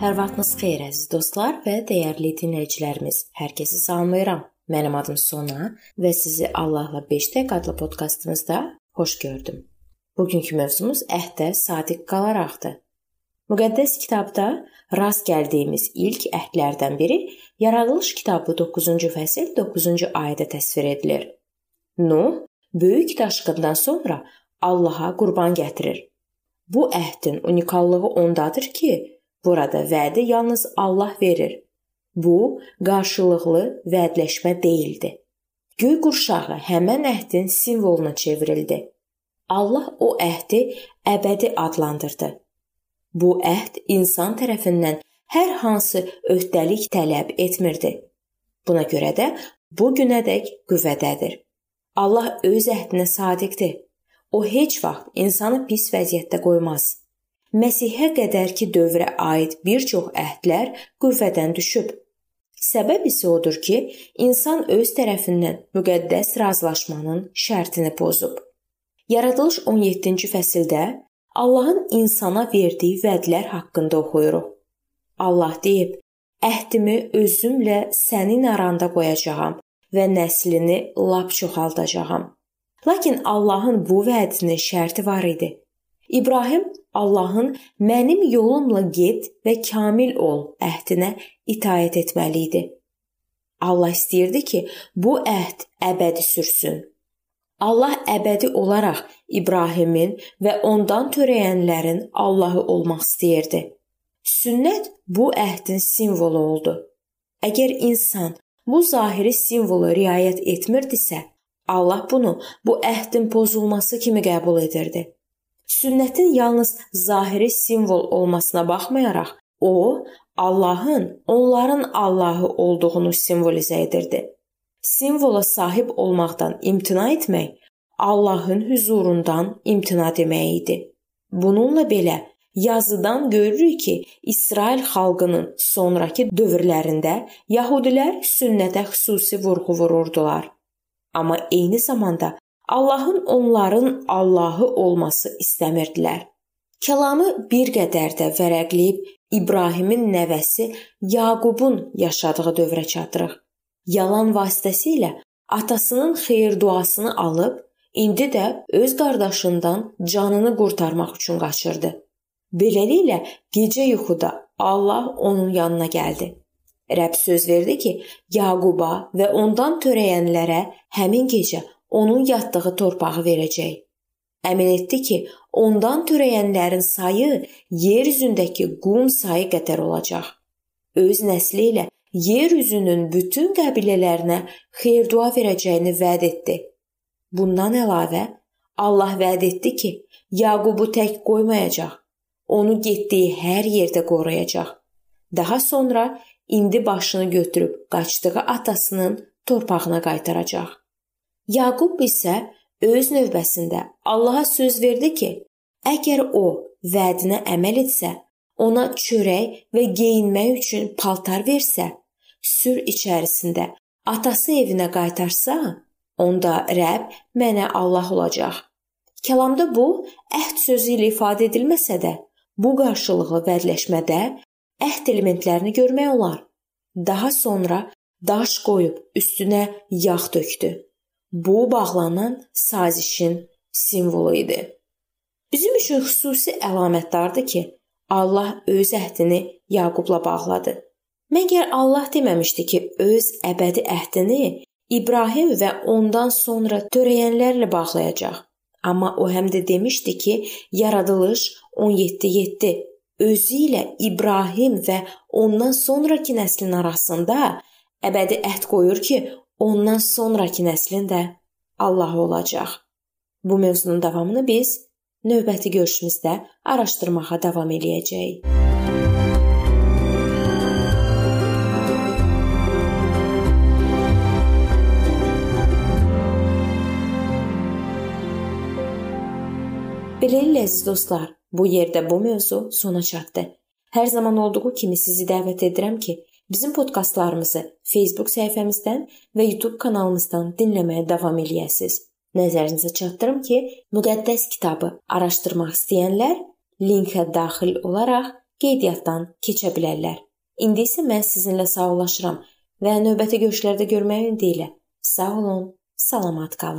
Hər vaxtınız xeyir əziz dostlar və dəyərli dinləyicilərimiz. Hər kəsi salamlayıram. Mənim adım Sona və sizi Allahla 5 dəqiqə adlı podkastımızda xoş gördüm. Bugünkü mövzumuz əhdə sadiq qalaraqdır. Müqəddəs kitabda rast gəldiyimiz ilk əhdlərdən biri Yaradılış kitabı 9-cu fəsil 9-cu ayədə təsvir edilir. Nuh böyük daşqından sonra Allaha qurban gətirir. Bu əhdin unikallığı ondadır ki, burada vədi yalnız Allah verir. Bu qarşılıqlı vədləşmə deyildi. Göy qurşağı həmin əhdin simvoluna çevrildi. Allah o əhdi əbədi adlandırdı. Bu əhd insan tərəfindən hər hansı öhdəlik tələb etmirdi. Buna görə də bu günədək qüvvədədir. Allah öz əhdinə sadiqdir. O heç vaxt insanı pis vəziyyətdə qoymaz. Məsihə qədərki dövrə aid bir çox əhdlər qüvvədən düşüb. Səbəb isə odur ki, insan öz tərəfindən müqəddəs razılaşmanın şərtini pozub. Yaradılış 17-ci fəsildə Allahın insana verdiyi vədlər haqqında oxuyuruq. Allah deyib: "Əhdimi özümlə sənin aranda qoyacağam və nəslini lap çoxaldacağam." Lakin Allahın bu vədinin şərti var idi. İbrahim Allahın mənim yolumla get və kamil ol əhdinə itaat etməli idi. Allah istəyirdi ki, bu əhd əbədi sürsün. Allah əbədi olaraq İbrahimin və ondan törəyənlərin Allahı olmaq istəyirdi. Sünnət bu əhdin simvolu oldu. Əgər insan bu zahiri simvolu riayət etmirdisə, Allah bunu bu əhdin pozulması kimi qəbul edirdi. Sünnətin yalnız zahiri simvol olmasına baxmayaraq, o Allahın onların Allahı olduğunu simvolizə edirdi. Simvola sahib olmaqdan imtina etmək Allahın huzurundan imtina demək idi. Bununla belə yazıdan görürük ki, İsrail xalqının sonrakı dövrlərində yəhudilər sünnətə xüsusi vurğu vururdular. Amma eyni zamanda Allahın onların Allahı olması istəmirdilər. Kəlamı bir qədər də vərəqləyib İbrahimin nəvəsi Yaqubun yaşadığı dövrə çatırıq. Yalan vasitəsilə atasının xeyir duasını alıb, indi də öz qardaşından canını qurtarmaq üçün qaçırdı. Beləliklə gecə yuxuda Allah onun yanına gəldi. Rəbb söz verdi ki, Yaquba və ondan törəyənlərə həmin gecə onun yatdığı torpağı verəcək. Əmin etdi ki, ondan törəyənlərin sayı yer üzündəki qum sayı qədər olacaq. Öz nəsli ilə yer üzünün bütün qəbilələrinə xeyir-dua verəcəyini vəd etdi. Bundan əlavə Allah vəd etdi ki, Yaqubu tək qoymayacaq. Onu getdiyi hər yerdə qoruyacaq. Daha sonra indi başını götürüb qaçdığı atasının torpağına qaytaracaq. Yaqub isə öz növbəsində Allaha söz verdi ki, əgər o vədinə əməl etsə, ona çörək və geyinmək üçün paltar versə, sür içərisində atası evinə qaytarsa, onda Rəbb mənə Allah olacaq. Kəlamda bu əhd sözü ilə ifadə edilməsə də, bu qarşılıqlı vədləşmədə əhd elementlərini görmək olar. Daha sonra daş qoyub üstünə yağ tökdü. Bu bağlanan sazişin simvolu idi. Bizim üçün xüsusi əlamətdardır ki, Allah öz əhdini Yaqubla bağladı. Məgər Allah deməmişdi ki, öz əbədi əhdini İbrahim və ondan sonra törəyənlərlə bağlayacaq. Amma o həm də demişdi ki, Yaradılış 17:7 özü ilə İbrahim və ondan sonrakı nəslin arasında əbədi əhd qoyur ki, ondan sonrakı nəslin də Allah olacaq. Bu mövzunun davamını biz növbəti görüşümüzdə araşdırmağa davam eləyəcəyik. Beləliklə əziz dostlar, Bu yerdə bu mövzu sona çatdı. Hər zaman olduğu kimi sizi dəvət edirəm ki, bizim podkastlarımızı Facebook səhifəmizdən və YouTube kanalımızdan dinləməyə davam eləyəsiniz. Nəzərinizə çatdırım ki, müqəddəs kitabı araşdırmaq istəyənlər linkə daxil olaraq qeydiyyatdan keçə bilərlər. İndi isə mən sizinlə sağollaşıram və növbəti görüşlərdə görməyə ümid ilə. Sağ olun, salamat qalın.